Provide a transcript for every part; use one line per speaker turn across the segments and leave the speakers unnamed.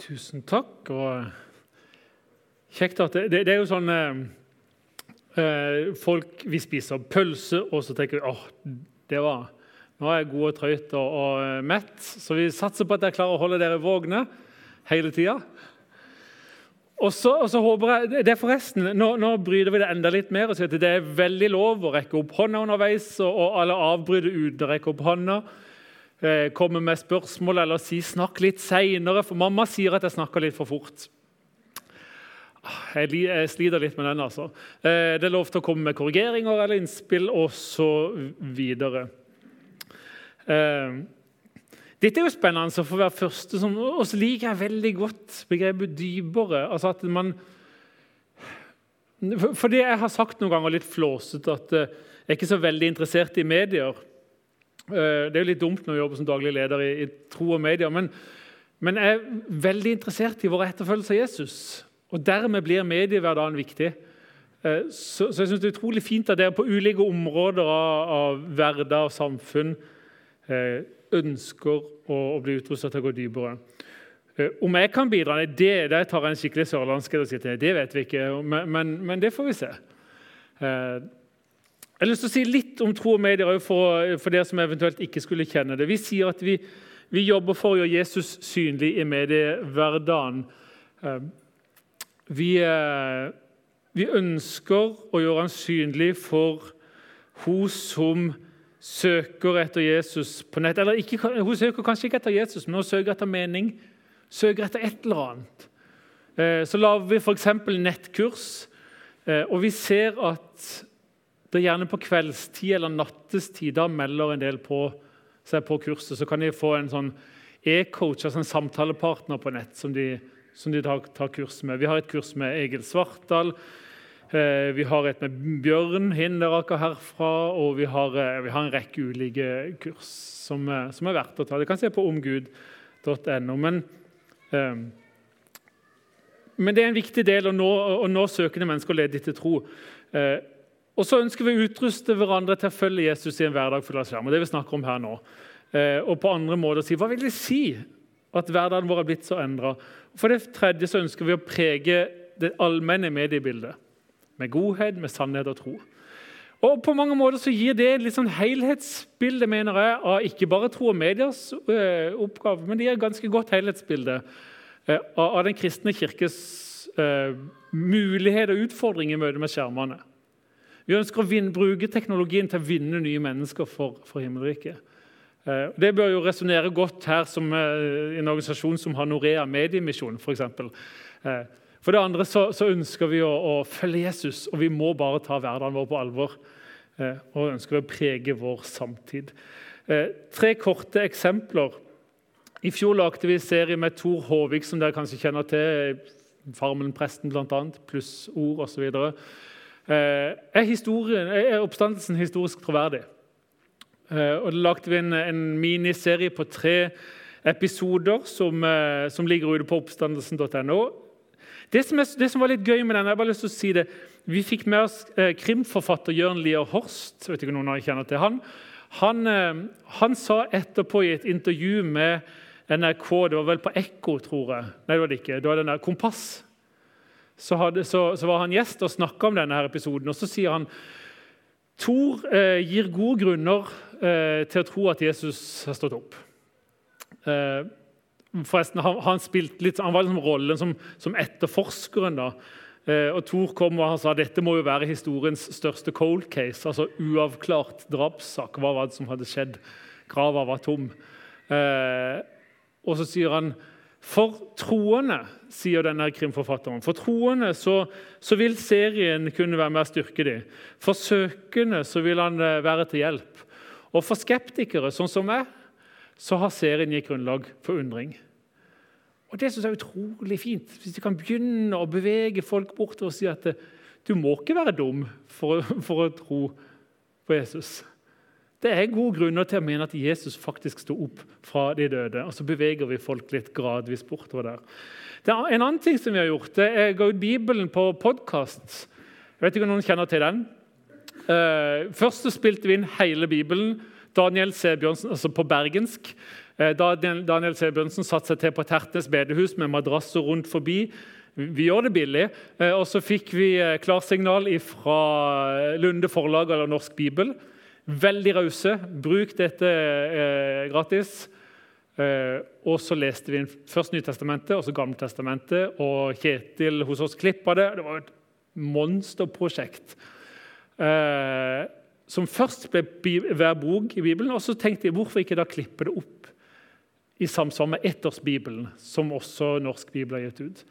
Tusen takk. og Kjekt at det, det, det er jo sånn eh, eh, folk Vi spiser pølse, og så tenker vi åh, det var nå er jeg god og trøyt og, og eh, mett. Så vi satser på at jeg klarer å holde dere vågne hele tida. Og så, og så, håper jeg, det er forresten, nå, nå, bryter vi det enda litt mer og sier at det er veldig lov å rekke opp hånda underveis, og, og alle avbryter uten å rekke opp hånda. Eh, komme med spørsmål eller si 'snakk litt seinere', for mamma sier at jeg snakker litt for fort. Ah, jeg, sliter litt med den. altså. Eh, det er lov til å komme med korrigeringer eller innspill osv. Eh, dette er jo spennende for å være første Og så liker jeg veldig godt begrepet dypere. altså at man Fordi jeg har sagt noen ganger litt flåsete at jeg er ikke så veldig interessert i medier. Eh, det er jo litt dumt når vi jobber som daglig leder i, i tro og medier. Men, men, jeg er veldig interessert i vår etterfølgelse av Jesus. Og dermed blir mediehverdagen viktig. Eh, så, så jeg synes det er utrolig fint at dere på ulike områder av, av hverdag og samfunn eh, ønsker å, å bli utrustet til å gå dypere. Om jeg kan bidra, nei, det, det tar jeg en skikkelig sørlandsk og sier det vet vi ikke, men, men, men det får vi se. Eh, jeg har lyst til å si litt om tro og medier for, for dere som eventuelt ikke skulle kjenne det. Vi sier at vi, vi jobber for å gjøre Jesus synlig i mediehverdagen. Eh, vi, vi ønsker å gjøre han synlig for hun som søker etter Jesus på nett. Eller ikke, hun søker kanskje ikke etter Jesus, men hun søker etter mening. Søker etter et eller annet. Eh, så lager vi f.eks. nettkurs, eh, og vi ser at det er gjerne på kveldstid eller nattestid da melder en del på seg på kurset. Så kan de få en sånn e-coach, altså en samtalepartner på nett, som de, som de tar, tar, kurs med. Vi har et kurs med Egil Svartdal. Eh, vi har et med Bjørn Hinderaker herfra, og vi har, eh, vi har, en rekke ulike kurs som, eh, som, er verdt å ta. Du kan se på omgud.no. Men, men, det er en viktig del å nå, å nå søkende mennesker og lede til tro. Og så ønsker vi å utruste hverandre til å følge Jesus i en hverdag full av skjerm. og det vi snakker om her nå. Og på andre måter si hva vil det si at hverdagen vår er blitt så endra. For det tredje så ønsker vi å prege det allmenne mediebildet med godhet, med sannhet og tro. Og På mange måter så gir det et sånn helhetsbilde mener jeg, av ikke bare tro og mediers øh, oppgave, men det gir et ganske godt helhetsbilde øh, av den kristne kirkes mulighet og utfordring i møte med skjermene. Vi ønsker å vinne, bruke teknologien til å vinne nye mennesker for, for himmelriket. Det bør jo resonnere godt her som en organisasjon som har Norea Mediemisjon, f.eks. For det andre så, så ønsker vi å, å, følge Jesus, og vi må bare ta hverdagen vår på alvor. Eh, og ønsker vi å prege vår samtid. Eh, tre korte eksempler. I fjor lagde vi en serie med Tor Håvik, som dere kanskje kjenner til. Farmen-presten, bl.a., pluss ord osv. Eh, er, er oppstandelsen historisk troverdig? Eh, og Da lagde vi en, en miniserie på tre episoder som, eh, som ligger ute på oppstandelsen.no. Det det som, var litt gøy med den, jeg bare lyst til å si det, Vi fikk med oss krimforfatter Jørn Lier Horst. vet ikke noen av kjenner til Han Han, han sa etterpå i et intervju med NRK Det var vel på Ekko, tror jeg. Nei, det var det ikke. Det var den der Kompass. Så, hadde, så, så var han gjest og snakka om denne her episoden. og Så sier han Tor eh, gir gode grunner eh, til å tro at Jesus har stått opp. Eh, Forresten, han, han, litt, han var liksom rollen som, som etterforskeren. da. Eh, og Thor kom og han sa dette må jo være historiens største cold case. altså Uavklart drapssak. Hva var det som hadde skjedd? Grava var tom. Eh, og så sier han for troende, sier denne krimforfatteren, for troende så, så, vil serien kunne være med å styrke dem. For søkende så vil han eh, være til hjelp. Og for skeptikere, sånn som meg, så har serien gitt grunnlag for undring. Og Det synes jeg er utrolig fint. Hvis du kan begynne å bevege folk bortover og si at du må ikke være dum for, for å tro på Jesus. Det er gode grunner til å mene at Jesus faktisk sto opp fra de døde. Og så beveger vi folk litt gradvis bortover der. Er en annen ting som vi har gjort, det er å gå ut Bibelen på podkast. Jeg vet ikke om noen kjenner til den. Uh, først så spilte vi inn hele Bibelen Daniel C. Bjørnsen, altså på bergensk. Uh, Daniel, Daniel C. Bjørnsen satte seg til på Tertnes bedehus med madrasser rundt forbi. Vi gjør det billig. Uh, og så fikk vi klarsignal fra Lunde forlag eller Norsk Bibel. Veldig rause. Bruk dette eh, gratis. Eh, og så leste vi først Nytestamentet og så Gammeltestamentet. Og Kjetil hos oss klippa det. Det var et monsterprosjekt. Eh, som først ble hver bok i Bibelen. Og så tenkte jeg hvorfor ikke da klippe det opp i samsvar med ettårsbibelen, som også Norsk Bibel har gitt ut.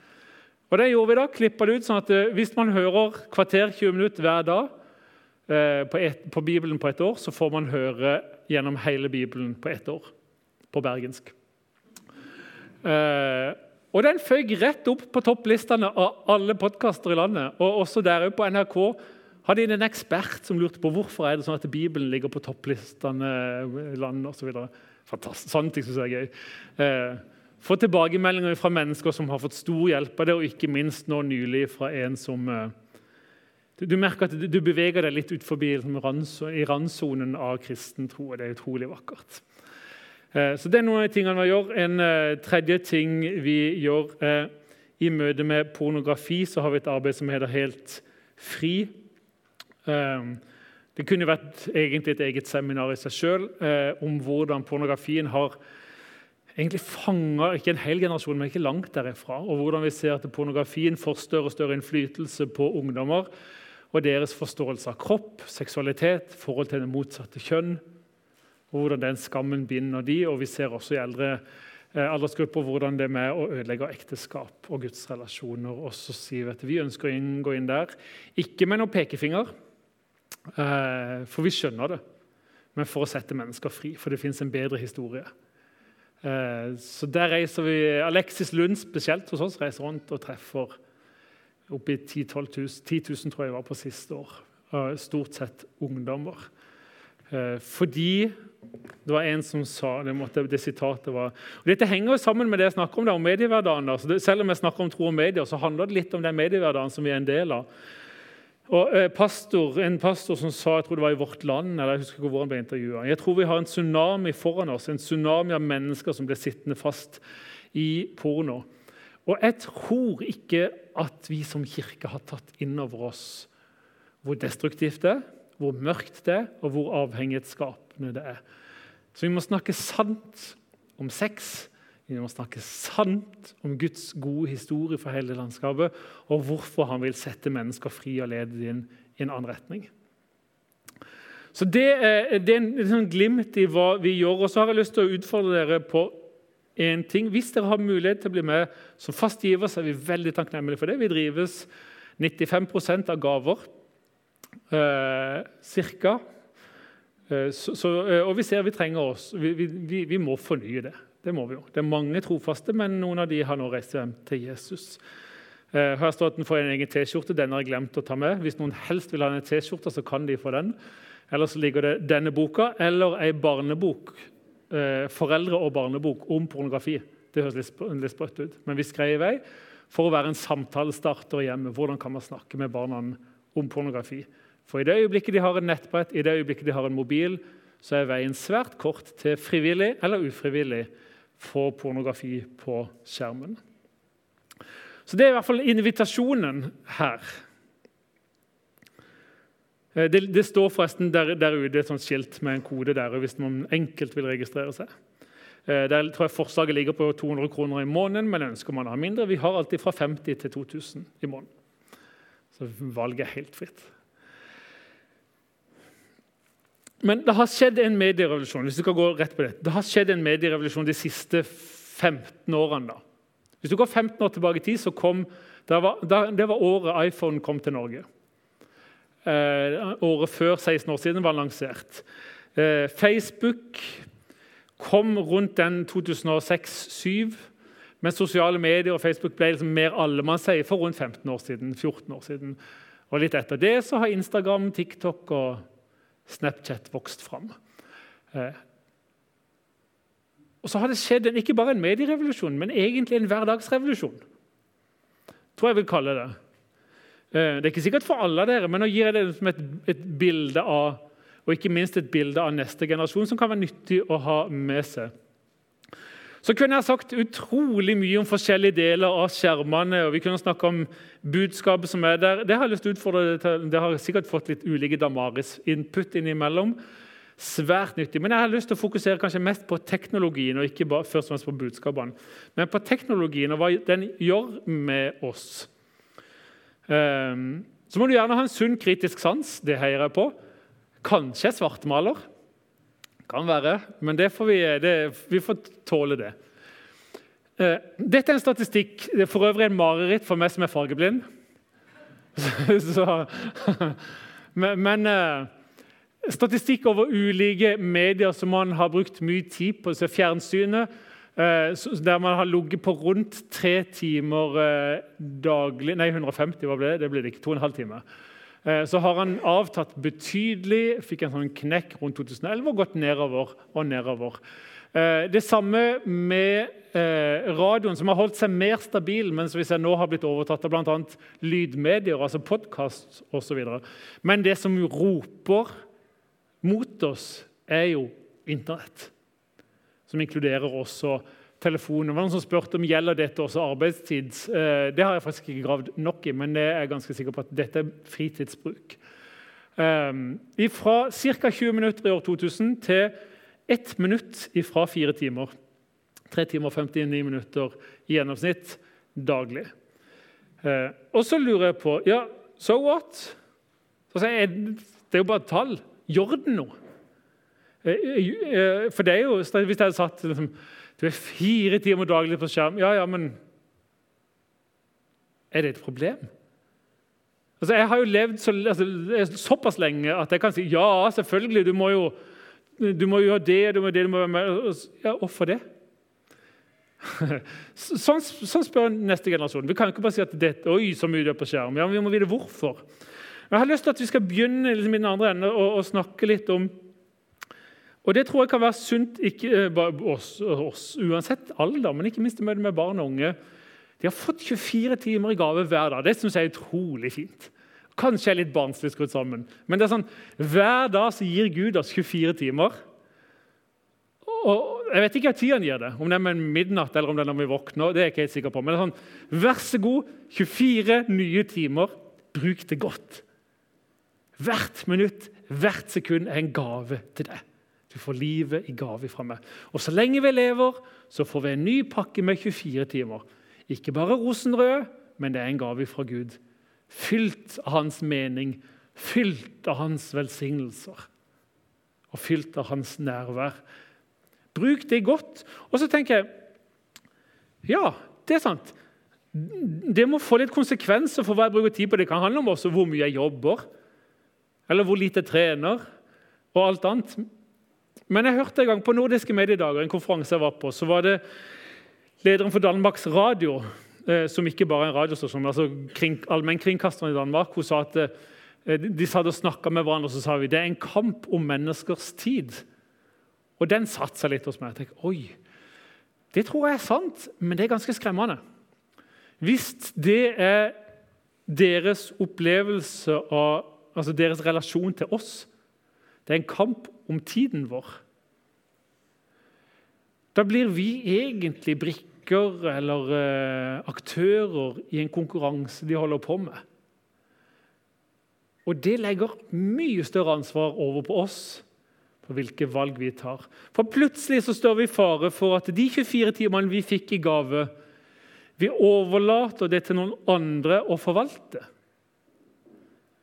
Og det gjorde vi da, klippa det ut, sånn at eh, Hvis man hører kvarter 20 minutter hver dag på, et, på, Bibelen på ett år, så får man høre gjennom hele Bibelen på ett år på bergensk. Eh, og den føyk rett opp på topplistene av alle podkaster i landet. Og også der på NRK hadde de en ekspert som lurte på hvorfor er det sånn at Bibelen ligger på topplistene i landet osv. Fantastisk. Sånne ting syns jeg er gøy. Eh, få tilbakemeldinger fra mennesker som har fått stor hjelp av det, og ikke minst nå nylig fra en som eh, du, merker at du, beveger deg litt ut forbi liksom, i randsonen av kristen tro. og Det er utrolig vakkert. Eh, så Det er noen av de tingene vi gjør. En eh, tredje ting vi gjør eh, i møte med pornografi, så har vi et arbeid som heter Helt fri. Det kunne vært egentlig et eget seminar i seg sjøl om hvordan pornografien har egentlig fanga ikke en hel generasjon, men ikke langt derifra. Og hvordan vi ser at pornografien får større og større innflytelse på ungdommer og deres forståelse av kropp, seksualitet, forhold til det motsatte kjønn. og Hvordan den skammen binder de, og Vi ser også i eldre eh, aldersgrupper hvordan det er med å ødelegge ekteskap og gudsrelasjoner. Og så sier vi at vi ønsker å gå inn der, ikke med noen pekefinger, eh, for vi skjønner det, men for å sette mennesker fri, for det fins en bedre historie. Eh, så der reiser vi, Alexis Lund spesielt hos oss reiser rundt og treffer oppi 10 000, 10 000 tror jeg var på siste år. Stort sett ungdommer. Eh, fordi det var en som sa Det, måtte, det sitatet var og Dette henger jo sammen med det jeg snakker om det, om mediehverdagen. Altså, selv om jeg snakker om tro og medier, så handler det litt om den mediehverdagen som vi er en del av. Og eh, pastor, En pastor som sa jeg tror det var i Vårt Land eller jeg husker ikke hvor han ble intervjuet, Jeg tror vi har en tsunami foran oss, en tsunami av mennesker som blir sittende fast i porno. Og jeg tror ikke at vi som kirke har tatt inn over oss hvor destruktivt det er, hvor mørkt det er, og hvor avhengighetsskapende det er. Så vi må snakke sant om sex. Vi må snakke sant om Guds gode historie for hele landskapet, og hvorfor han vil sette mennesker fri og lede dem i en annen retning. Så Det er, det er en, en glimt i hva vi gjør. Og så har jeg lyst til å utfordre dere på en ting. Hvis dere har mulighet til å bli med som fast giver, så er vi veldig takknemlige for det. Vi drives 95% av gaver, eh, ca. Eh, eh, og vi ser vi trenger oss. Vi, vi, vi, må fornye det. Det må vi jo. Det er mange trofaste, men noen av de har nå reist hjem til Jesus. Eh, her står at den får en egen T-skjorte. Den har jeg glemt å ta med. Hvis noen helst vil ha en T-skjorte, så kan de få den. Eller så ligger det denne boka eller ei barnebok foreldre- og barnebok om pornografi. Det høres litt, litt sprøtt ut, men vi skrev i vei for å være en samtalestarter hjemme. Hvordan kan man snakke med barna om pornografi? For i det øyeblikket de har en nettbrett, i det øyeblikket de har en mobil, så er veien svært kort til frivillig eller ufrivillig få pornografi på skjermen. Så Det er i hvert fall invitasjonen her. Eh, det, det, står forresten der, der, ute et skilt med en kode der hvis man enkelt vil registrere seg. Eh, der tror jeg Forslaget ligger på 200 kroner i måneden, men ønsker man å ha mindre. Vi har alltid fra 50 til 2000 i måneden. Så valget er helt fritt. Men det har skjedd en medierevolusjon hvis du kan gå rett på det. Det har skjedd en medierevolusjon de siste 15 årene. da. Hvis du går 15 år tilbake i tid, så kom, det var, det var året iPhone kom til Norge. Eh, året før 16 år siden var lansert. Eh, Facebook kom rundt den 2006-2007, men sosiale medier og Facebook ble liksom mer allemannseie for rundt 15 år siden. 14 år siden. Og Litt etter det så har Instagram, TikTok og Snapchat vokst fram. Eh, og så har det skjedd en, ikke bare en medierevolusjon, men egentlig en hverdagsrevolusjon. tror jeg vil kalle det. Eh, det er ikke sikkert for alle dere, men nå gir jeg dere et, et, bilde av og ikke minst et bilde av neste generasjon som kan være nyttig å ha med seg. Så kunne jeg sagt utrolig mye om forskjellige deler av skjermene. og Vi kunne snakke om budskapet som er der. Det har jeg lyst til å utfordre deg til. Det har sikkert fått litt ulike Damaris-input innimellom. Svært nyttig. Men jeg har lyst til å fokusere kanskje mest på teknologien og ikke bare først og fremst på budskapene. Men på teknologien og hva den gjør med oss. Um, så må du gjerne ha en sunn kritisk sans. Det heier jeg på. Kanskje svartmaler. Kan være, men det får vi, det, vi får tåle det. Eh, dette er en statistikk. Det er for øvrig en mareritt for meg som er fargeblind. Så, men, eh, statistikk over ulike medier som man har brukt mye tid på, så fjernsynet, der man har ligget på rundt tre timer daglig Nei, 150 var det, det ble det ikke. To og en halv time. Eh, så har han avtatt betydelig, fikk en sånn knekk rundt 2011 og gått nedover og nedover. Eh, det samme med eh, radioen, som har holdt seg mer stabil, mens vi ser nå har blitt overtatt av bl.a. lydmedier, altså podkast osv. Men det som roper mot oss, er jo Internett, som inkluderer også telefonen. Det var noen som spurte om gjelder dette også arbeidstid. Eh, det har jeg faktisk ikke gravd nok i, men det er jeg ganske sikker på at dette er fritidsbruk. Fra ca. 20 minutter i år 2000 til 1 minutt fra 4 timer. 3 timer og 59 minutter i gjennomsnitt daglig. Eh, og så lurer jeg på Ja, so what? det er jo bare et tall. Gjør det noe? For det er jo, Hvis jeg hadde satt liksom, du er fire timer daglig på skjerm. Ja, ja, men Er det et problem? Altså, jeg har jo levd så, altså, såpass lenge at jeg kan si ja, selvfølgelig. Du må jo, du må gjøre det, du må det, du må være med. Ja, Hvorfor det? Sånn, sånn, spør neste generasjon. Vi kan ikke bare si at det, oi, så mye du er på skjerm. Ja, men Vi må vite hvorfor. Jeg har lyst til at vi skal begynne liksom, i den andre enden og, og snakke litt om og Det tror jeg kan være sunt ikke eh, oss, oss uansett alder, men ikke minst med barn og unge. De har fått 24 timer i gave hver dag. Det syns jeg er utrolig fint. Kanskje er litt barnslig skrudd sammen, men det er sånn, hver dag så gir Gud oss 24 timer. Og Jeg vet ikke hva tid han gir det, om det er med midnatt eller om det er når vi våkner. det er jeg ikke helt sikker på. Men det er sånn, vær så god, 24 nye timer. Bruk det godt. Hvert minutt, hvert sekund er en gave til deg. Du får livet i gave fra meg. Og så lenge vi lever, så får vi en ny pakke med 24 timer. Ikke bare rosenrød, men det er en gave fra Gud. Fylt av hans mening, fylt av hans velsignelser og fylt av hans nærvær. Bruk det godt. Og så tenker jeg ja, det er sant. Det må få litt konsekvenser for hva jeg bruker tid på. Det kan handle om også hvor mye jeg jobber, eller hvor lite jeg trener, og alt annet. Men jeg hørte en gang på Nordiske mediedager, en konferanse jeg var på, så var det lederen for Danmarks Radio, eh, som ikke bare er en radiostasjon, altså kring, allmennkringkasteren i Danmark, hun sa at eh, de satt og snakka med hverandre, og så sa vi det er en kamp om menneskers tid. Og den satte seg litt hos meg. Jeg tenkte, oi, Det tror jeg er sant, men det er ganske skremmende. Hvis det er deres opplevelse av altså deres relasjon til oss, det er en kamp om tiden vår. Da blir vi egentlig brikker eller uh, aktører i en konkurranse de holder på med. Og det legger mye større ansvar over på oss for hvilke valg vi tar. For plutselig så står vi i fare for at de 24 timene vi fikk i gave, vi overlater det til noen andre å forvalte.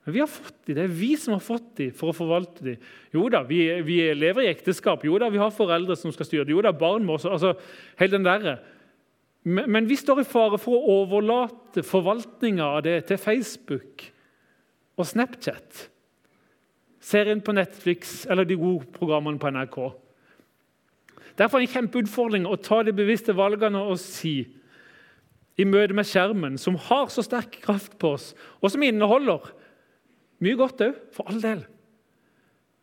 Men vi har fått dem. Det er vi som har fått dem for å forvalte dem. Jo da, vi, vi, lever i ekteskap. Jo da, vi har foreldre som skal styre det. Jo da, barn må også altså, hele den der. Men, men, vi står i fare for å overlate forvaltninga av det til Facebook og Snapchat. Serien på Netflix eller de gode programmene på NRK. Derfor er det en kjempeutfordring å ta de bevisste valgene og si i møte med skjermen, som har så sterk kraft på oss, og som inneholder mye godt òg, for all del.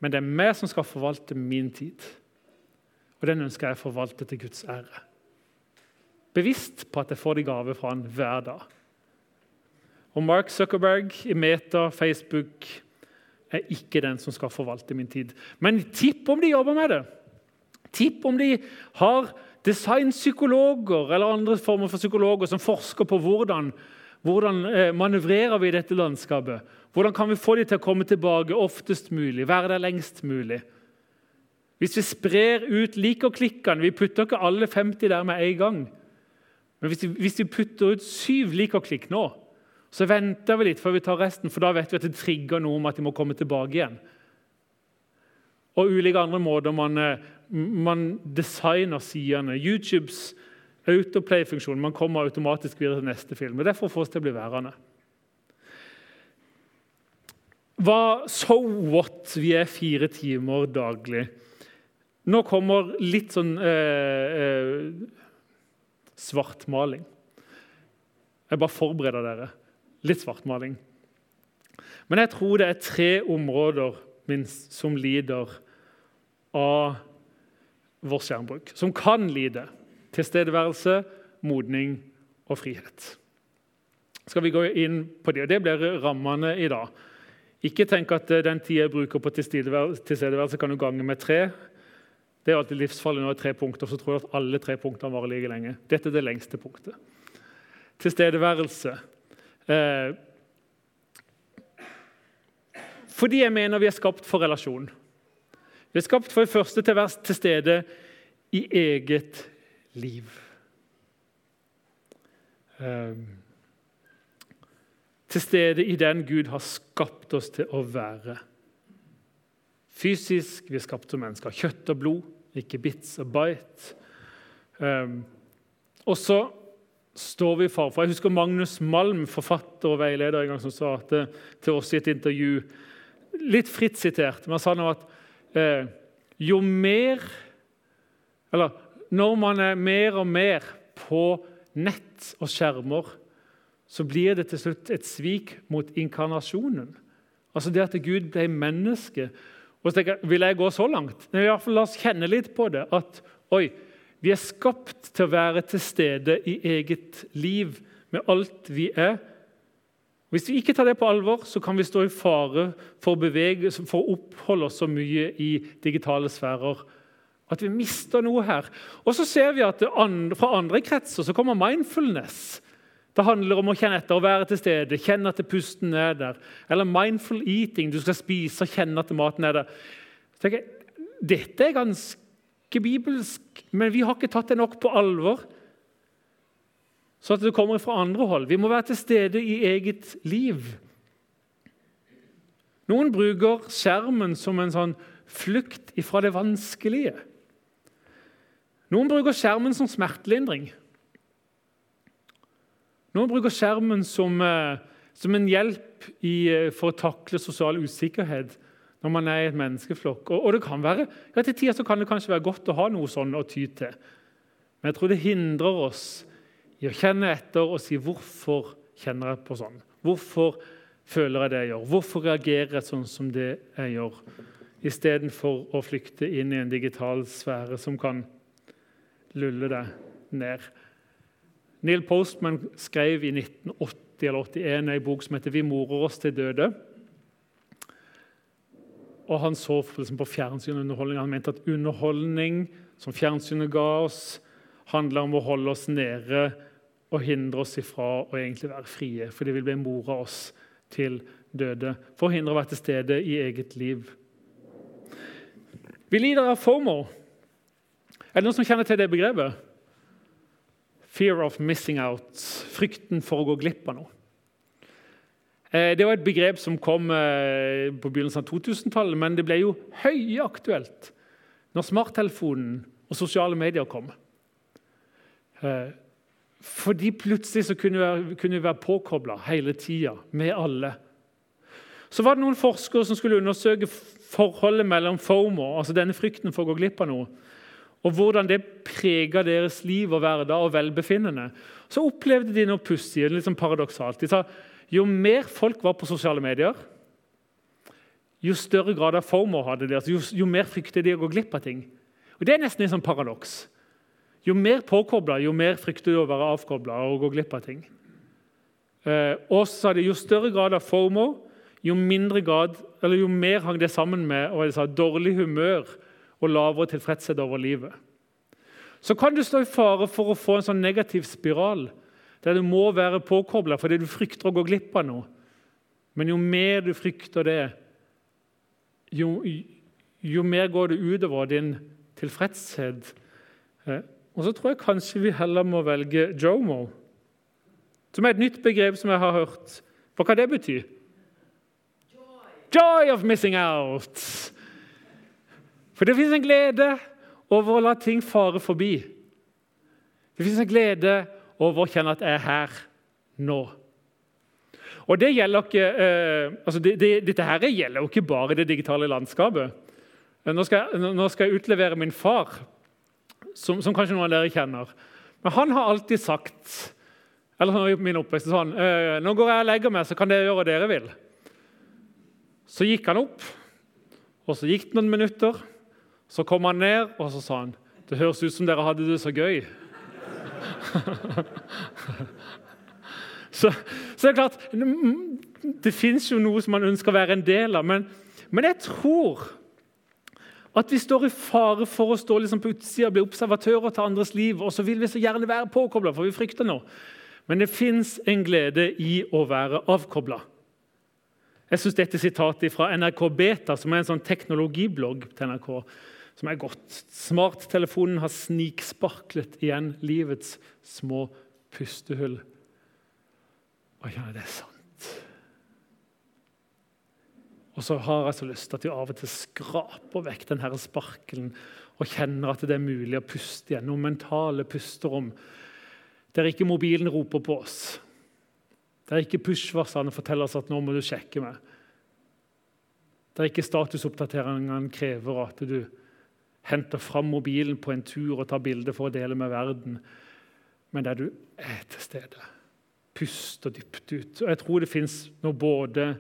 Men det er vi som skal forvalte min tid. Og den ønsker jeg å forvalte til Guds ære. Bevisst på at jeg får de gaver fra han hver dag. Og Mark Zuckerberg i Meta, Facebook, er ikke den som skal forvalte min tid. Men tipp om de jobber med det. Tipp om de har designpsykologer eller andre former for psykologer som forsker på hvordan, hvordan eh, manøvrerer vi dette landskapet. Hvordan kan vi få dem til å komme tilbake oftest mulig, være der lengst mulig? Hvis vi sprer ut likerklikkene Vi putter ikke alle 50 der med en gang. Men hvis vi, hvis vi putter ut syv likerklikk nå, så venter vi litt før vi tar resten, for da vet vi at det trigger noe om at de må komme tilbake igjen. Og ulike andre måter man, eh, man designer sidene. YouTubes autoplay-funksjon. Man kommer automatisk videre til neste film. og Det får oss til å bli værende. Hva so what? Vi er fire timer daglig. Nå kommer litt sånn eh, eh, svartmaling. Jeg bare forbereder dere. Litt svartmaling. Men jeg tror det er tre områder minst som lider av vår skjermbruk. Som kan lide. Tilstedeværelse, modning og frihet. Skal vi gå inn på det? og Det blir rammene i dag. Ikke tenk at eh, den tida jeg bruker på tilstedeværelse, kan du gange med tre. Det er alltid livsfarlig når det er tre punkter, så tror jeg at alle tre punktene varer like lenge. Dette er det lengste punktet. Tilstedeværelse. Eh, fordi jeg mener vi er skapt for relasjon. Vi er skapt for det første til å være til stede i eget liv. Eh, til stede i den Gud har skapt oss til å være. Fysisk vi er skapt som mennesker. Kjøtt og blod, ikke bits og bite. Um, og så står vi fare for Jeg husker Magnus Malm, forfatter og veileder, en gang som sa til, til oss i et intervju Litt fritt sitert, men han sa nå at eh, jo mer Eller når man er mer og mer på nett og skjermer, så blir det til slutt et svik mot inkarnasjonen. Altså det at Gud ble menneske og jeg, Vil jeg gå så langt? Men i fall La oss kjenne litt på det. At oi, vi er skapt til å være til stede i eget liv med alt vi er. Hvis vi ikke tar det på alvor, så kan vi stå i fare for å, bevege, for å oppholde oss så mye i digitale sfærer at vi mister noe her. Og så ser vi at Fra andre kretser så kommer mindfulness. Det handler om å kjenne etter, å være til stede, kjenne at pusten er der. Eller mindful eating, du skal spise og kjenne at maten er der. Jeg, dette er ganske bibelsk, men vi har ikke tatt det nok på alvor. Så at det kommer fra andre hold. Vi må være til stede i eget liv. Noen bruker skjermen som en sånn flukt ifra det vanskelige. Noen bruker skjermen som smertelindring. Noen bruker skjermen som, eh, som en hjelp i, eh, for å takle sosial usikkerhet når man er i et menneskeflokk. Og, og det kan være, ja, Til tider kan det kanskje være godt å ha noe sånn å ty til. Men jeg tror det hindrer oss i å kjenne etter og si 'hvorfor kjenner jeg på sånn'? Hvorfor føler jeg det jeg gjør? Hvorfor reagerer jeg sånn som det jeg gjør? Istedenfor å flykte inn i en digital sfære som kan lulle det ned. Neil Postman skrev i 1980 eller 81 en bok som heter 'Vi morer oss til døde'. Og Han så på fjernsyn og underholdning. Han mente at underholdning som fjernsynet ga oss, handla om å holde oss nede og hindre oss ifra å egentlig være frie. For Fordi vil bli mora oss til døde. For å hindre å være til stede i eget liv. Vi lider av FOMO. Er det noen som kjenner til det begrepet? Fear of missing out. Frykten for å gå glipp av noe. Eh, det var et begrep som kom eh, på begynnelsen av 2000-tallet, men det ble jo høyaktuelt når smarttelefonen og sosiale medier kom. Eh, fordi plutselig så kunne vi, vi være påkobla hele tida med alle. Så var det noen forskere som skulle undersøke forholdet mellom FOMO, altså denne frykten for å gå glipp av noe, og hvordan det prega deres liv og hverdag og velbefinnende, så opplevde de noe pussig litt sånn paradoksalt. De sa jo mer folk var på sosiale medier, jo større grad av FOMO hadde de. Altså, jo, jo, mer fryktet de å gå glipp av ting. Og Det er nesten en sånn paradoks. Jo mer påkobla, jo mer frykter du å være avkobla og gå glipp av ting. Eh, og så sa de, Jo større grad av FOMO, jo, mindre grad, eller jo mer hang det sammen med sa, dårlig humør og lavere tilfredshet over livet. Så kan du stå i fare for å få en sånn negativ spiral der du må være påkobla fordi du frykter å gå glipp av noe. Men jo mer du frykter det, jo, jo mer går det utover din tilfredshet. Eh, og så tror jeg kanskje vi heller må velge jomo, som er et nytt begrep som jeg har hørt. For hva det betyr? Joy of missing out. For det fins en glede over å la ting fare forbi. Det fins en glede over å kjenne at jeg er her nå. Og det gjelder ikke, eh, altså det, det, Dette her gjelder jo ikke bare det digitale landskapet. Nå skal, jeg, nå skal jeg utlevere min far, som, som, kanskje noen av dere kjenner. Men han har alltid sagt eller sånn, min oppvekst sånn, eh, 'Nå går jeg og legger meg, så kan dere gjøre hva dere vil.' Så gikk han opp, og så gikk det noen minutter. Så kom han ned, og så sa han, 'Det høres ut som dere hadde det så gøy.' så, så, det er klart Det fins jo noe som man ønsker å være en del av, men, men jeg tror at vi står i fare for å stå liksom på utsida og bli observatører til andres liv. Og så vil vi så gjerne være påkobla, for vi frykter noe. Men det fins en glede i å være avkobla. Jeg syns dette sitatet fra NRK Beta, som er en sånn teknologiblogg til NRK, som er godt. Smarttelefonen har sniksparklet igjen livets små pustehull. Og ja, det er sant. Og så har jeg så lyst til at vi av og til skraper vekk den her sparkelen og kjenner at det er mulig å puste igjen. Noen mentale pusterom der ikke mobilen roper på oss. Der ikke push-varslene forteller oss at 'nå må du sjekke meg'. Der ikke statusoppdateringene krever at du henter fram mobilen på en tur og tar bilde for å dele med verden, men der du er til stede. Puster dypt ut. Og Jeg tror det fins noe både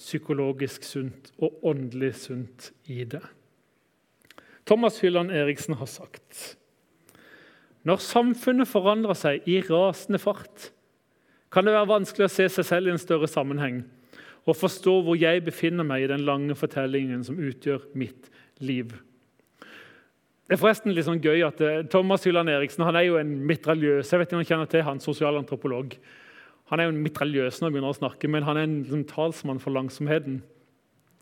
psykologisk sunt og åndelig sunt i det. Thomas Hylland Eriksen har sagt når samfunnet forandrer seg i rasende fart, kan det være vanskelig å se seg selv i en større sammenheng og forstå hvor jeg befinner meg i den lange fortellingen som utgjør mitt liv. Det er forresten litt sånn gøy at eh, Thomas Hylland Eriksen han er jo en mitraljøs. Jeg vet ikke om han kjenner til han, sosialantropolog. Han er jo en mitraljøs når han begynner å snakke, men han er en liksom, talsmann for langsomheten.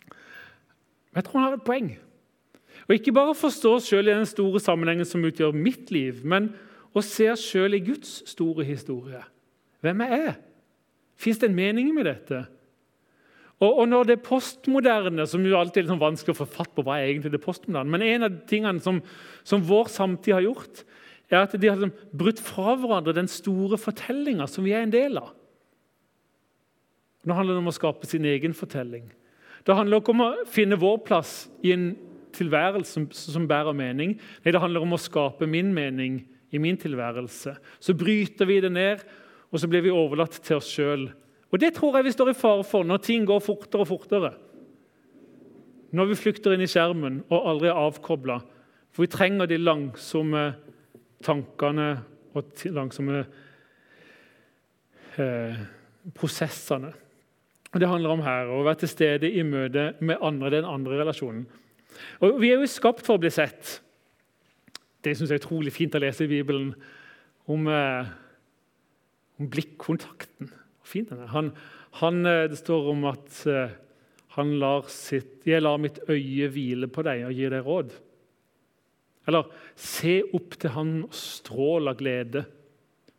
Men jeg tror han har et poeng. Og Ikke bare forstå oss sjøl i den store sammenhengen som utgjør mitt liv, men å se oss sjøl i Guds store historie. Hvem er jeg? Fins det en mening med dette? Og, og, når det postmoderne, som jo alltid er sånn vanskelig å få fatt på hva er egentlig det postmoderne, men en av tingene som, som vår samtid har gjort, er at de har liksom brutt fra hverandre den store fortellinga som vi er en del av. Nå handler det om å skape sin egen fortelling. Det handler ikke om å finne vår plass i en tilværelse som, som bærer mening. Nei, det handler om å skape min mening i min tilværelse. Så bryter vi det ned, og så blir vi overlatt til oss sjøl. Og det tror jeg vi står i fare for når ting går fortere og fortere. Når vi flykter inn i skjermen og aldri er avkobla. For vi trenger de langsomme tankene og de langsomme eh, prosessene. Og Det handler om her å være til stede i møte med andre, den andre relasjonen. Og Vi er jo skapt for å bli sett. Det syns jeg er utrolig fint å lese i Bibelen om, eh, om blikkontakten. Fint den er. Han, han, eh, det står om at eh, han lar sitt, 'Jeg lar mitt øye hvile på deg og gir deg råd'. Eller 'Se opp til han og strål av glede'.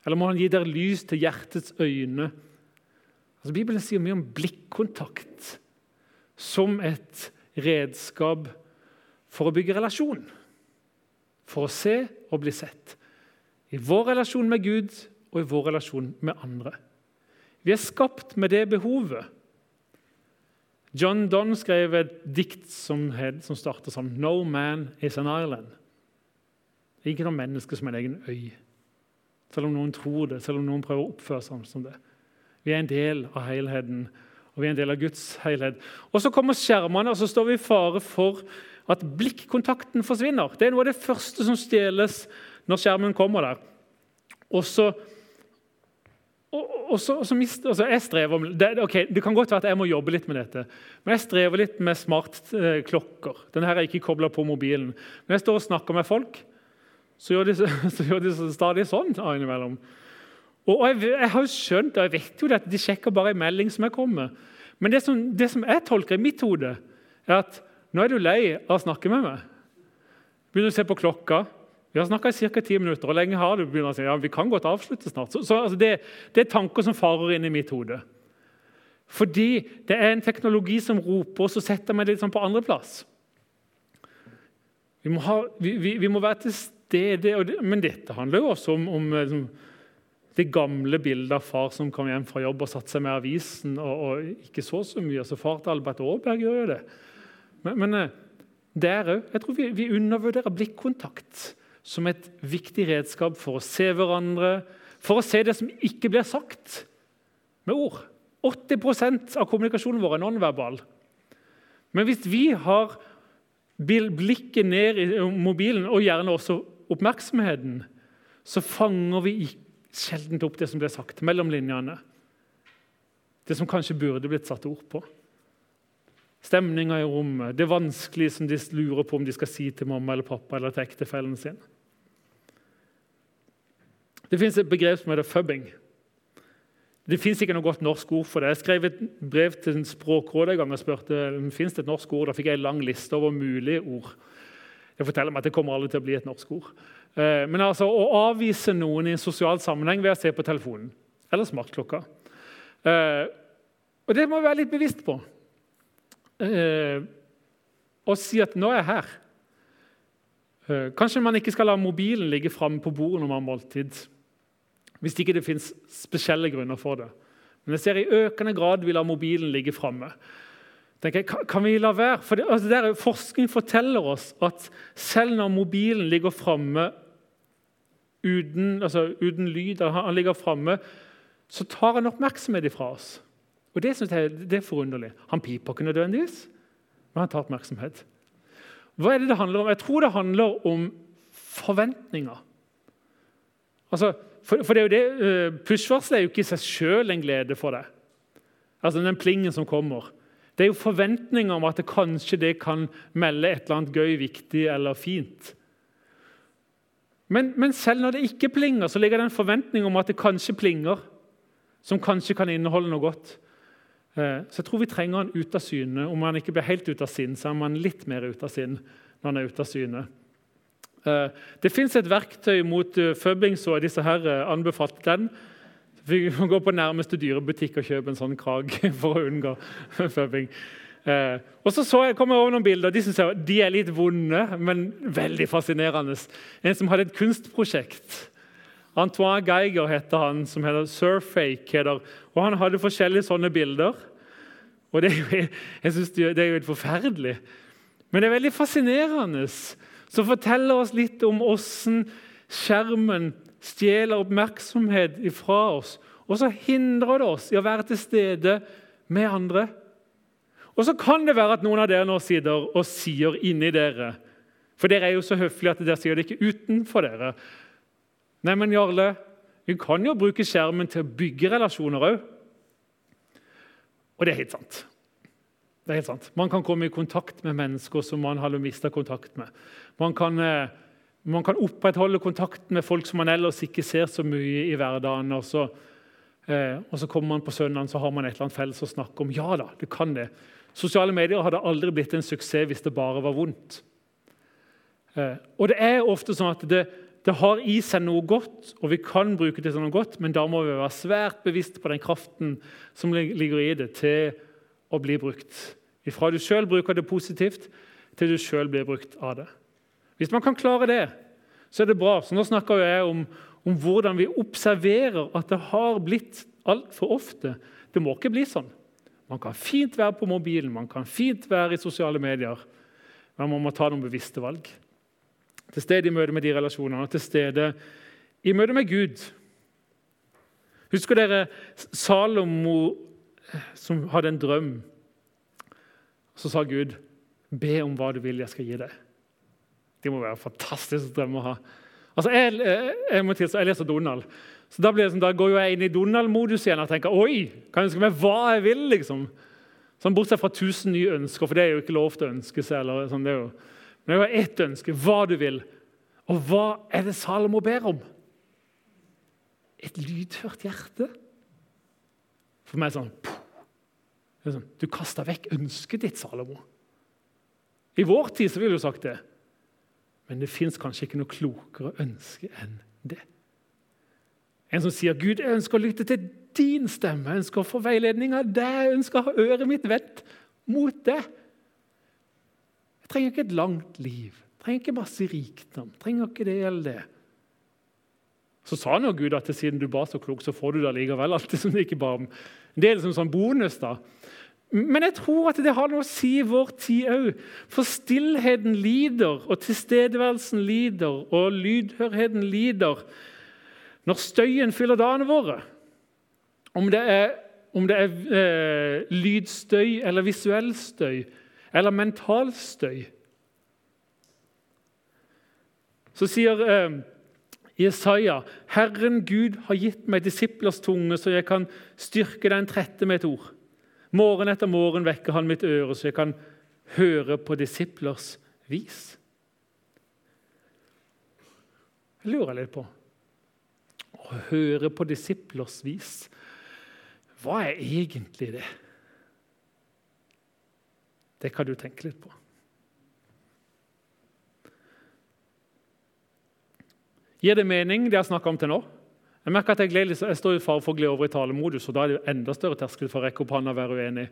Eller må han gi dere lys til hjertets øyne'. Altså, Bibelen sier mye om blikkontakt som et redskap for å bygge relasjon. For å se og bli sett. I vår relasjon med Gud og i vår relasjon med andre. Vi er skapt med det behovet. John Donne skrev et dikt som, som starter sånn No man is an island. Ikke noe menneske som en egen øy. Selv om noen tror det, selv om noen prøver å oppføre seg som det. Vi er en del av helheten, og vi er en del av Guds helhet. Og Så kommer skjermene, og så står vi i fare for at blikkontakten forsvinner. Det er noe av det første som stjeles når skjermen kommer der. Og så og, og, så, og så mist, altså jeg strever det, okay, det kan godt være at jeg må jobbe litt med dette, men jeg strever litt med smartklokker. Denne her er ikke kobla på mobilen. Når jeg står og snakker med folk, så gjør de, så gjør de stadig sånn innimellom. Og jeg, jeg, har jo skjønt, og jeg vet jo det, at de sjekker bare en melding som jeg kommer. Men det som, det som jeg tolker i mitt hode, er at nå er du lei av å snakke med meg. Begynner å se på klokka. Vi har snakka i ca. ti minutter. og lenge har du? begynner å si, ja, vi kan godt avslutte snart. Så, så altså det, det, er tanker som farer inn i mitt hode. Fordi det er en teknologi som roper, og så setter meg litt sånn på andreplass. Vi, vi, vi, vi må være til stede. Det, men dette handler jo også om, om liksom, det gamle bildet av far som kom hjem fra jobb og satte seg med avisen. og, og ikke så så mye. Så far til Albert Aaberg gjør jo det. Men, men eh, der òg. Jeg tror vi, vi undervurderer blikkontakt som et viktig redskap for å se hverandre, for å se det som ikke blir sagt med ord. 80 av kommunikasjonen vår er nonverbal. Men hvis vi har blikket ned i mobilen, og gjerne også oppmerksomheten, så fanger vi sjelden opp det som blir sagt mellom linjene. Det som kanskje burde blitt satt ord på. Stemninga i rommet, det vanskelige som de lurer på om de skal si til mamma eller pappa eller til ektefellen sin. Det fins et begrep som heter fubbing. Det fins ikke noe godt norsk ord for det. Jeg skrev et brev til en Språkrådet en gang og spurte om det finnes et norsk ord. Da fikk jeg en lang liste over mulige ord. Jeg forteller meg at det kommer aldri til å bli et norsk ord. Eh, men altså, å avvise noen i en sosial sammenheng ved å se på telefonen eller smartklokka eh, Og Det må vi være litt bevisst på. Eh, og si at 'nå er jeg her'. Kanskje man ikke skal la mobilen ligge framme på bordet når man har måltid. Hvis ikke det fins spesielle grunner for det. Men jeg ser i økende grad vi lar mobilen ligge framme. Kan vi la være? For det, altså der, Forskning forteller oss at selv når mobilen ligger framme uten, altså lyd, han ligger fremme, så tar han oppmerksomhet fra oss. Og Det jeg det er forunderlig. Han piper ikke nødvendigvis, men han tar oppmerksomhet. Hva er det det handler om? Jeg tror det handler om forventninger. Altså, for, for det er jo det, uh, Push-varselet er jo ikke i seg sjøl en glede for deg. Altså Den plingen som kommer. Det er jo forventninger om at det kanskje det kan melde et eller annet gøy, viktig eller fint. Men, men, selv når det ikke plinger, så ligger det en forventning om at det kanskje plinger. Som kanskje kan inneholde noe godt. Uh, så jeg tror vi trenger han ut av syne. Om han ikke blir helt ut av sinn, så er man litt mer ut av sinn når han er ute av syne. Eh, det fins et verktøy mot eh, fubbing, så er disse her eh, anbefalt den. Vi må gå på nærmeste dyrebutikk og kjøpe en sånn krag for å unngå fubbing. og så, så jeg, kom jeg over noen bilder. De jeg, de er litt vonde, men veldig fascinerende. En som hadde et kunstprosjekt. Antoine Geiger heter han, som heter Surfake. Heter, og Han hadde forskjellige sånne bilder. Og det jeg synes det er jo helt forferdelig. Men det er veldig fascinerende som forteller oss litt om åssen skjermen stjeler oppmerksomhet fra oss. Og så hindrer det oss i å være til stede med andre. Og så kan det være at noen av dere nå sitter og sier inni dere For dere er jo så høflige at dere sier det ikke utenfor dere. Nei, men Jarle, vi kan jo bruke skjermen til å bygge relasjoner òg. Og det er helt sant. Det er helt sant. Man kan komme i kontakt med mennesker som man har mista kontakt med. Man kan, eh, man kan, opprettholde kontakten med folk som man ellers ikke ser så mye i hverdagen. Og så, eh, og så kommer man på søndagen så har man et eller annet felles å snakke om. Ja da, det kan det. Sosiale medier hadde aldri blitt en suksess hvis det bare var vondt. Eh, og det er ofte sånn at det, det har i seg noe godt, og vi kan bruke det til noe godt, men da må vi være svært bevisst på den kraften som ligger i det, til å bli brukt. Fra du sjøl bruker det positivt, til du sjøl blir brukt av det. Hvis man kan klare det, så er det bra. Så nå snakker jeg om, om hvordan vi observerer at det har blitt altfor ofte. Det må ikke bli sånn. Man kan fint være på mobilen, man kan fint være i sosiale medier, men man må ta noen bevisste valg. Til stede i møte med de relasjonene, til stede i møte med Gud. Husker dere Salomo som hadde en drøm? Så sa Gud, 'Be om hva du vil, jeg skal gi deg'. Det må være en fantastisk drøm å ha. Altså, jeg, jeg, må tilstå, jeg leser Donald, Så Da, det, sånn, da går jeg inn i Donald-modus igjen og tenker oi, kan jeg ønske meg hva jeg vil. liksom. Sånn Bortsett fra tusen nye ønsker, for det er jo ikke lov til å ønske seg. eller sånn, det er jo, Men det er jo ett ønske, hva du vil. Og hva er det Salomo ber om? Et lydhørt hjerte. For meg sånn, sånn Du kasta vekk ønsket ditt, Salomo. I vår tid så ville du sagt det. Men det fins kanskje ikke noe klokere ønske enn det. En som sier 'Gud, jeg ønsker å lytte til din stemme', jeg ønsker å få veiledning av deg, jeg ønsker å ha øret mitt vendt mot deg. Jeg trenger ikke et langt liv, jeg trenger ikke masse rikdom, jeg trenger ikke det eller det. Så sa nå Gud at siden du ba så klokt, så får du det likevel. Alt det som det ikke ba om. Det er liksom sånn bonus. da. Men jeg tror at det har noe å si i vår tid òg. For stillheten lider, og tilstedeværelsen lider, og lydhørheten lider når støyen fyller dagene våre. Om det er, om det er eh, lydstøy eller visuell støy eller mental støy. Så sier eh, Jesaja, 'Herren Gud har gitt meg disiplers tunge, så jeg kan styrke den trette med et ord.' Morgen etter morgen vekker han mitt øre, så jeg kan høre på disiplers vis. Jeg lurer litt på Å høre på disiplers vis, hva er egentlig det? Det kan du tenke litt på. Gir det mening, det jeg har snakka om til nå? Jeg merker at jeg, gleder, jeg står i fare for å glede over i talemodus, og da er det jo enda større terskel for å rekke opp hånda og være uenig.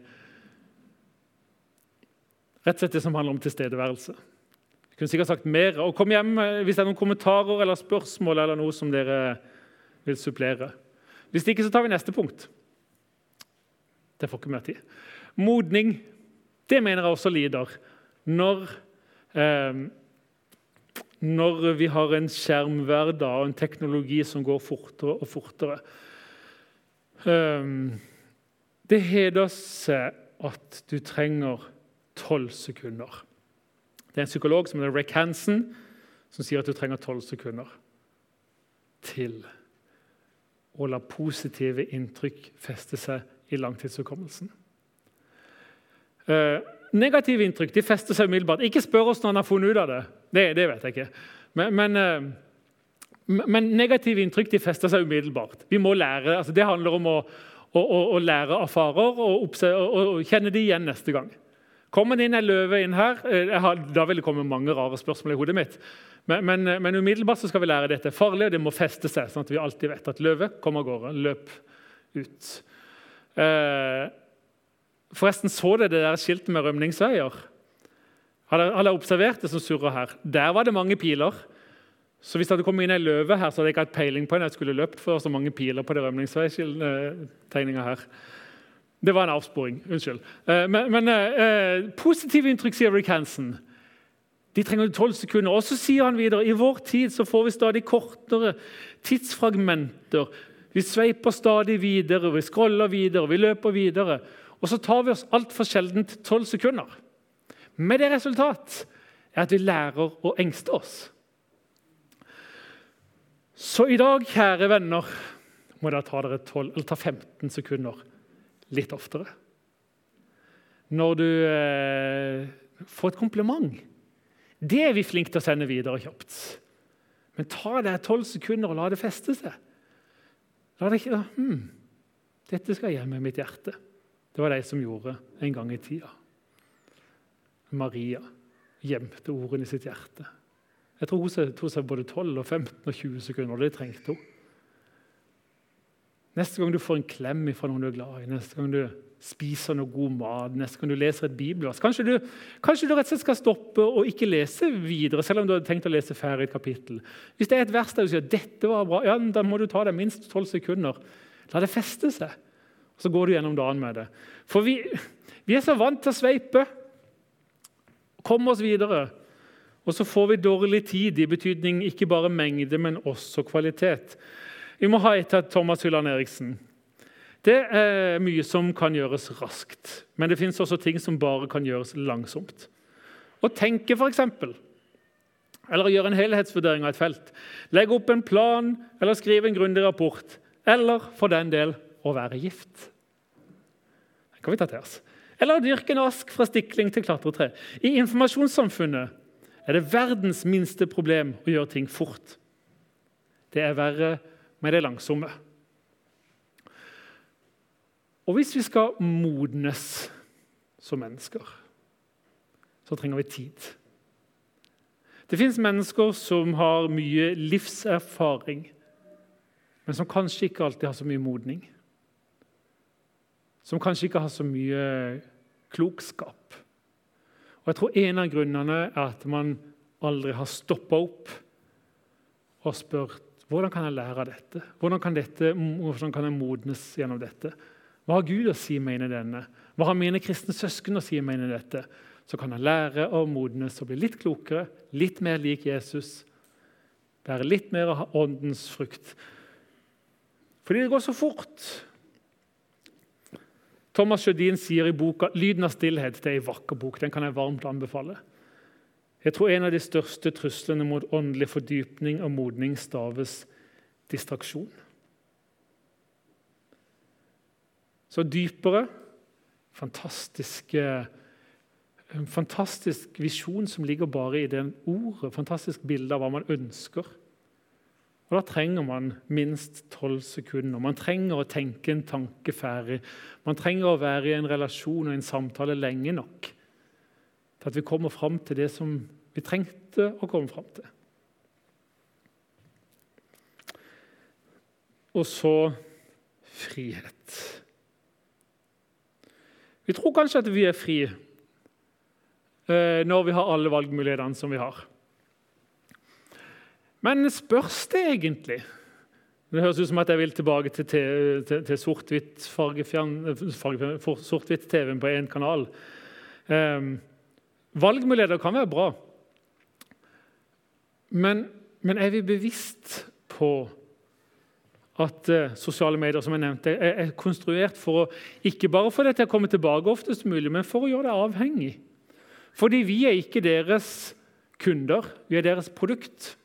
Rett og slett det som handler om tilstedeværelse. Jeg kunne sikkert sagt mer. og Kom hjem eh, hvis det er noen kommentarer eller spørsmål eller noe som dere vil supplere. Hvis ikke, så tar vi neste punkt. Det får ikke mer tid. Modning. Det mener jeg også lider. Når eh, når vi har en skjermhverdag og en teknologi som går fortere og fortere. Ehm, det heter seg at du trenger tolv sekunder. Det er en psykolog som heter Rick Hansen, som sier at du trenger tolv sekunder til å la positive inntrykk feste seg i langtidshukommelsen. Uh, negative inntrykk de fester seg umiddelbart. Ikke spør oss når han har funnet ut av det. Det, det vet jeg ikke. Men, men, eh, men, negative inntrykk de fester seg umiddelbart. Vi må lære, altså Det handler om å, å, å, lære av farer og, og, kjenne de igjen neste gang. Kommer det inn en løve inn her eh, har, Da vil det komme mange rare spørsmål i hodet mitt. Men, men, eh, men, umiddelbart skal vi lære dette. Farlig, og det må feste seg, sånn at vi alltid vet at løve kommer av gårde. Løp ut. Eh, forresten, så dere det der skiltet med rømningsveier? Har dere observert det som surrer her? Der var det mange piler. Så hvis det hadde kommet inn ei løve her, så hadde jeg ikke hatt peiling på henne. Jeg skulle løpt for så mange piler på det rømningsveitegninga her. Det var en avsporing. Unnskyld. Eh, men, men eh, positive inntrykk, sier Rick Hansen. De trenger tolv sekunder. Og så sier han videre i vår tid så får vi stadig kortere tidsfragmenter. Vi sveiper stadig videre, vi scroller videre, vi løper videre. Og så tar vi oss altfor sjeldent tolv sekunder. Med det resultat er at vi lærer å engste oss. Så i dag, kjære venner, må dere ta dere 12, eller ta 15 sekunder litt oftere. Når du eh, får et kompliment. Det er vi flinke til å sende videre kjapt. Men ta deg 12 sekunder og la det feste seg. La det ikke hmm, Dette skal hjem i mitt hjerte. Det var de som gjorde en gang i tida. Maria gjemte ordene i sitt hjerte. Jeg tror hun tok seg både 12, og 15 og 20 sekunder. og det trengte hun. Neste gang du får en klem fra noen du er glad i, neste gang du spiser noe god mat, neste gang du leser et bibelvers kanskje du, kanskje du rett og slett skal stoppe og ikke lese videre, selv om du hadde tenkt å lese ferdig et kapittel. Hvis det er et vers der du sier dette var bra, ja, da må du ta deg minst 12 sekunder. La det feste seg. Og Så går du gjennom dagen med det. For vi, vi er så vant til å sveipe komme oss videre. Og så får vi dårlig tid, i betydning ikke bare mengde, men også kvalitet. Vi må ha et av Thomas Hylland Eriksen. Det er mye som kan gjøres raskt, men det fins også ting som bare kan gjøres langsomt. Å tenke, f.eks. eller gjøre en helhetsvurdering av et felt, legge opp en plan eller skrive en grundig rapport, eller for den del å være gift. Det kan vi ta til oss. Eller dyrke en ask fra stikling til klatretre. I informasjonssamfunnet er det verdens minste problem å gjøre ting fort. Det er verre med det langsomme. Og hvis vi skal modnes som mennesker, så trenger vi tid. Det fins mennesker som har mye livserfaring, men som kanskje ikke alltid har så mye modning. Som kanskje ikke har så mye klokskap. Og jeg tror En av grunnene er at man aldri har stoppa opp og spurt hvordan kan jeg lære av dette? Hvordan kan, dette, hvordan kan jeg modnes gjennom dette? Hva har Gud å si meg inn i denne? Hva har mine kristne søsken å si meg inn i dette? Så kan jeg lære å modnes og bli litt klokere, litt mer lik Jesus. Være litt mer av åndens frukt. Fordi det går så fort. Thomas Sjødin sier i boka 'Lyden av stillhet' det er en vakker bok. Den kan jeg varmt anbefale. Jeg tror en av de største truslene mot åndelig fordypning og modning staves distraksjon. Så dypere fantastiske, En fantastisk visjon som ligger bare i det ordet. Fantastisk bilde av hva man ønsker. Og Da trenger man minst tolv sekunder. Man trenger å tenke en tanke ferdig. Man trenger å være i en relasjon og en samtale lenge nok til at vi kommer fram til det som vi trengte å komme fram til. Og så frihet. Vi tror kanskje at vi er fri eh, når vi har alle valgmulighetene som vi har. Men spørs det egentlig? Det høres ut som at jeg vil tilbake til, til, til sort-hvitt-TV-en sort på én kanal. Um, valgmuligheter kan være bra. Men, men er vi bevisst på at uh, sosiale medier som jeg nevnte, er, er konstruert for å, ikke bare for til å komme tilbake oftest mulig, men for å gjøre det avhengig? Fordi vi er ikke deres kunder, vi er deres produkt.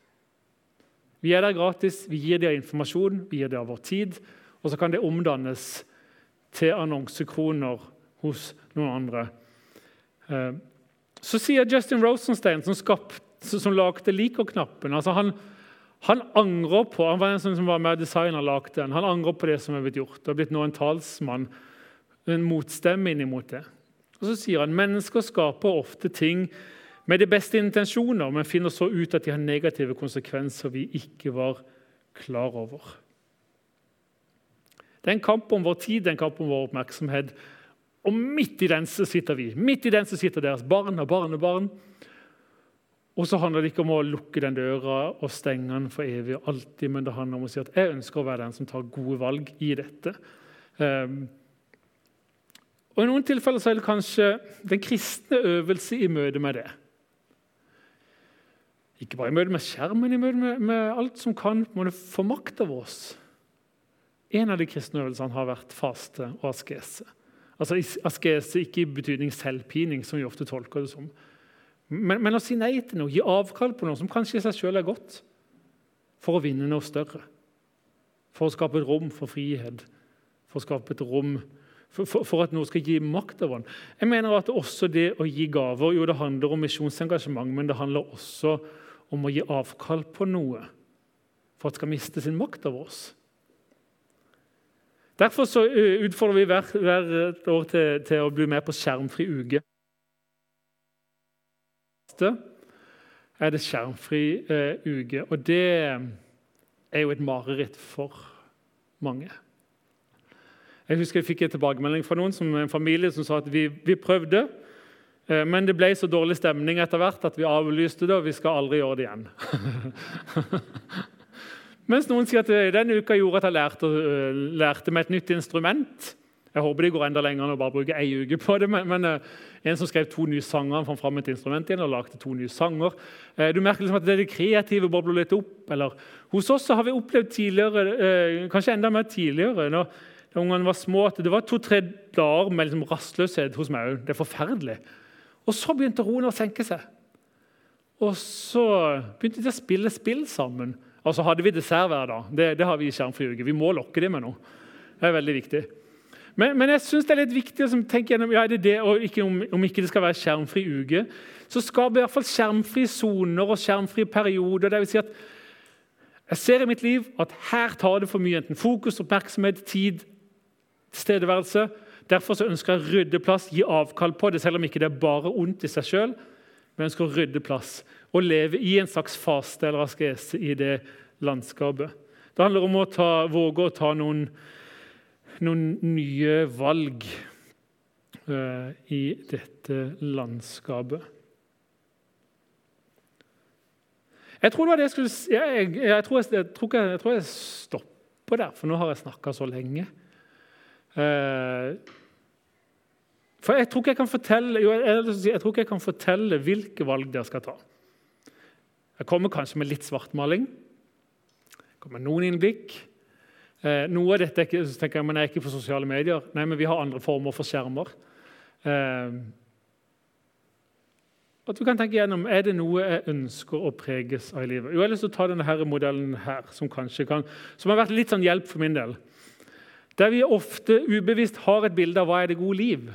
Vi er der gratis, vi gir dem informasjon, vi gir dem vår tid. Og så kan det omdannes til annonsekroner hos noen andre. Eh, så sier Justin Rosenstein, som, som lagde Liker-knappen altså han, han, angrer på han var en som var med designer lagde den, han angrer på det som er blitt gjort. Det har blitt nå en talsmann, en motstemme innimot det. Og Så sier han mennesker skaper ofte ting med de beste intensjoner, men finner så ut at de har negative konsekvenser vi ikke var klar over. Det er en kamp om vår tid, en kamp om vår oppmerksomhet. Og midt i den så sitter vi. Midt i den så sitter deres barn og barnebarn. Og så handler det ikke om å lukke den døra og stenge den for evig og alltid, men det handler om å si at jeg ønsker å være den som tar gode valg i dette. Um, og I noen tilfeller så er det kanskje den kristne øvelse i møte med det. Ikke bare i møte med skjermen, men i møte med, med alt som kan få makt over oss. En av de kristne øvelsene har vært faste og askese. Altså Askese ikke i betydning selvpining, som vi ofte tolker det som. Men, men, å si nei til noe, gi avkall på noe som kanskje i seg sjøl er godt, for å vinne noe større. For å skape et rom for frihet, for å skape et rom for, for, for at noe skal gi makt over den. Jeg mener at også det å gi gaver jo det handler om misjonsengasjement, men det handler også om om å gi avkall på noe for at skal miste sin makt over oss. Derfor så utfordrer vi hvert, hvert år til, til, å bli med på skjermfri uke. Er det skjermfri eh, uke, og det er jo et mareritt for mange. Jeg husker jeg fikk en tilbakemelding fra noen som en familie som sa at vi, vi prøvde, men det ble så dårlig stemning etter hvert at vi avlyste det, og vi skal aldri gjøre det igjen. Mens noen sier at eh, denne uka gjorde at jeg lærte, eh, lærte meg et nytt instrument. Jeg håper de går enda lenger enn å bare bruke ei uke på det. Men, men en som skrev to nye sanger, han fant fram et instrument igjen og lagde to nye sanger. Du merker liksom at det, er det kreative bobler litt opp. Eller, hos oss har vi opplevd tidligere, kanskje enda mer tidligere, når, da ungene var små, at det var to-tre dager med liksom rastløshet hos meg òg. Det er forferdelig. Og så begynte roen å senke seg. Og så begynte de å spille spill sammen. Og så hadde vi dessert hver dag. Det, det har vi i Skjermfri uke. Vi må lokke dem med noe. Det er veldig viktig. Men, men jeg synes det er litt viktig å tenke gjennom ja, er det det, og ikke om, om, ikke det skal være skjermfri uke. Så skaper i hvert fall skjermfrie soner og skjermfrie perioder. Det vil si at jeg ser i mitt liv at her tar det for mye enten fokus, oppmerksomhet, tid, tilstedeværelse. Derfor så ønsker jeg å rydde plass, gi avkall på det, selv om ikke det er bare ondt i seg sjøl. Men jeg ønsker å rydde plass og leve i en slags faste eller askese i det landskapet. Det handler om å ta, våge å ta noen noen nye valg uh, i dette landskapet. Jeg tror, jeg, skulle, jeg, jeg, tror jeg, tror jeg, tror jeg stopper der, for nå har jeg snakka så lenge. Uh, for jeg tror ikke jeg kan fortelle jo, jeg, tror ikke jeg kan fortelle hvilke valg dere skal ta. Jeg kommer kanskje med litt svartmaling. Jeg kommer med noen innblikk. Eh, noe av dette så tenker jeg, men er ikke på sosiale medier. Nei, men vi har andre former for skjermer. Eh, at du kan tenke gjennom, Er det noe jeg ønsker å preges av i livet? Jo, Jeg har lyst til å ta denne her modellen her, som kan, som har vært litt sånn hjelp for min del. Der vi ofte ubevisst har et bilde av hva er det gode liv.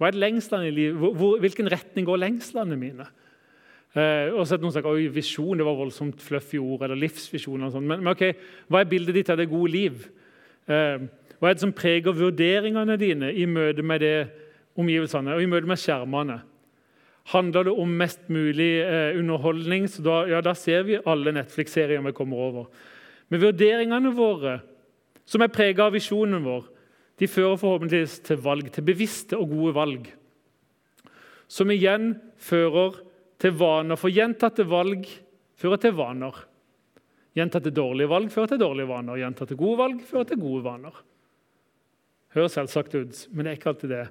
Hva er lengslene i livet? Hvor, hvilken retning går lengslene mine? Eh, og så er det noen som sier visjon det var voldsomt fluffy ord, eller livsvisjon. eller sånt. Men, men ok, hva er bildet ditt av det gode liv? Eh, hva er det som preger vurderingene dine i møte med det omgivelsene og i møte med skjermene? Handler det om mest mulig eh, underholdning, så da, ja, da ser vi alle Netflix-serier vi kommer over. Men vurderingene våre, som er preget av visjonen vår, de fører forhåpentligvis til valg, til bevisste og gode valg. Som igjen fører til vaner. For gjentatte valg fører til vaner. Gjentatte dårlige valg fører til dårlige vaner. Gjentatte gode valg fører til gode vaner. Høres selvsagt ut, men det er ikke alltid det.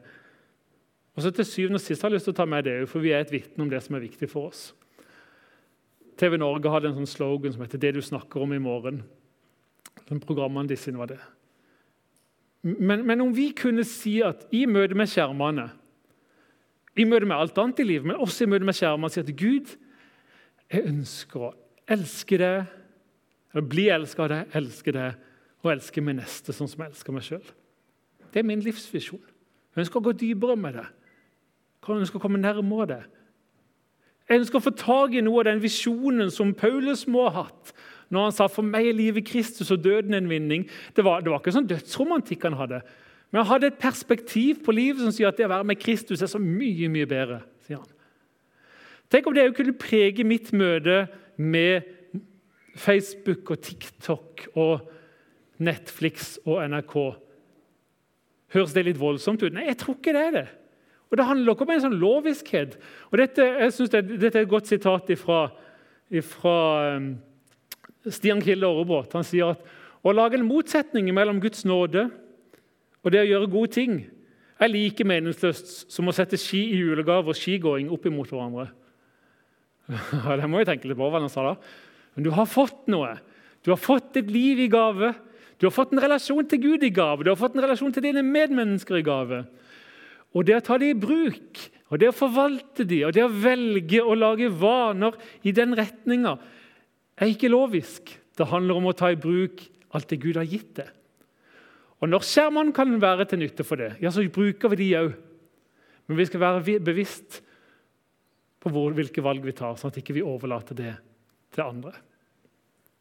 Og så til syvende og sist har jeg lyst til å ta med det, for vi er et vitne om det som er viktig for oss. TV Norge hadde en sånn slogan som heter 'Det du snakker om i morgen'. Den programmene disse var det. Men, men om vi kunne si at i møte med skjermene i møte med alt annet i livet, men også i møte med skjermene, sier at Gud, jeg ønsker å elske deg, eller bli elsket av deg, elske deg og elske min neste sånn som jeg elsker meg sjøl. Det er min livsvisjon. Jeg ønsker å gå dypere med det. Jeg ønsker å komme nærmere det. Jeg ønsker å få tak i noe av den visjonen som Paulus må ha hatt når han sa for meg er livet Kristus og døden en vinning. Det var, det var ikke sånn dødsromantikk han hadde. Men han hadde et perspektiv på livet som sier at det å være med Kristus er så mye mye bedre. sier han. Tenk om det òg kunne prege mitt møte med Facebook og TikTok og Netflix og NRK. Høres det litt voldsomt ut? Nei, jeg tror ikke det er det. Og Det handler ikke om en sånn loviskhet. Og dette, jeg synes det, dette er et godt sitat fra Stian Kilde Aarebrot. Han sier at å lage en motsetning mellom Guds nåde og det å gjøre gode ting er like meningsløst som å sette ski i julegave og skigåing opp imot hverandre. Ja, det må jeg tenke litt på hva han sa da. Men du har fått noe. Du har fått et liv i gave. Du har fått en relasjon til Gud i gave. Du har fått en relasjon til dine medmennesker i gave. Og det å ta det i bruk, og det å forvalte de, og det å velge å lage vaner i den retninga, er ikke lovisk. Det handler om å ta i bruk alt det Gud har gitt deg. Og Når skjermene kan være til nytte for det, ja, så bruker vi de òg. Men vi skal være bevisst på hvor, hvilke valg vi tar, sånn at vi ikke overlater det til andre.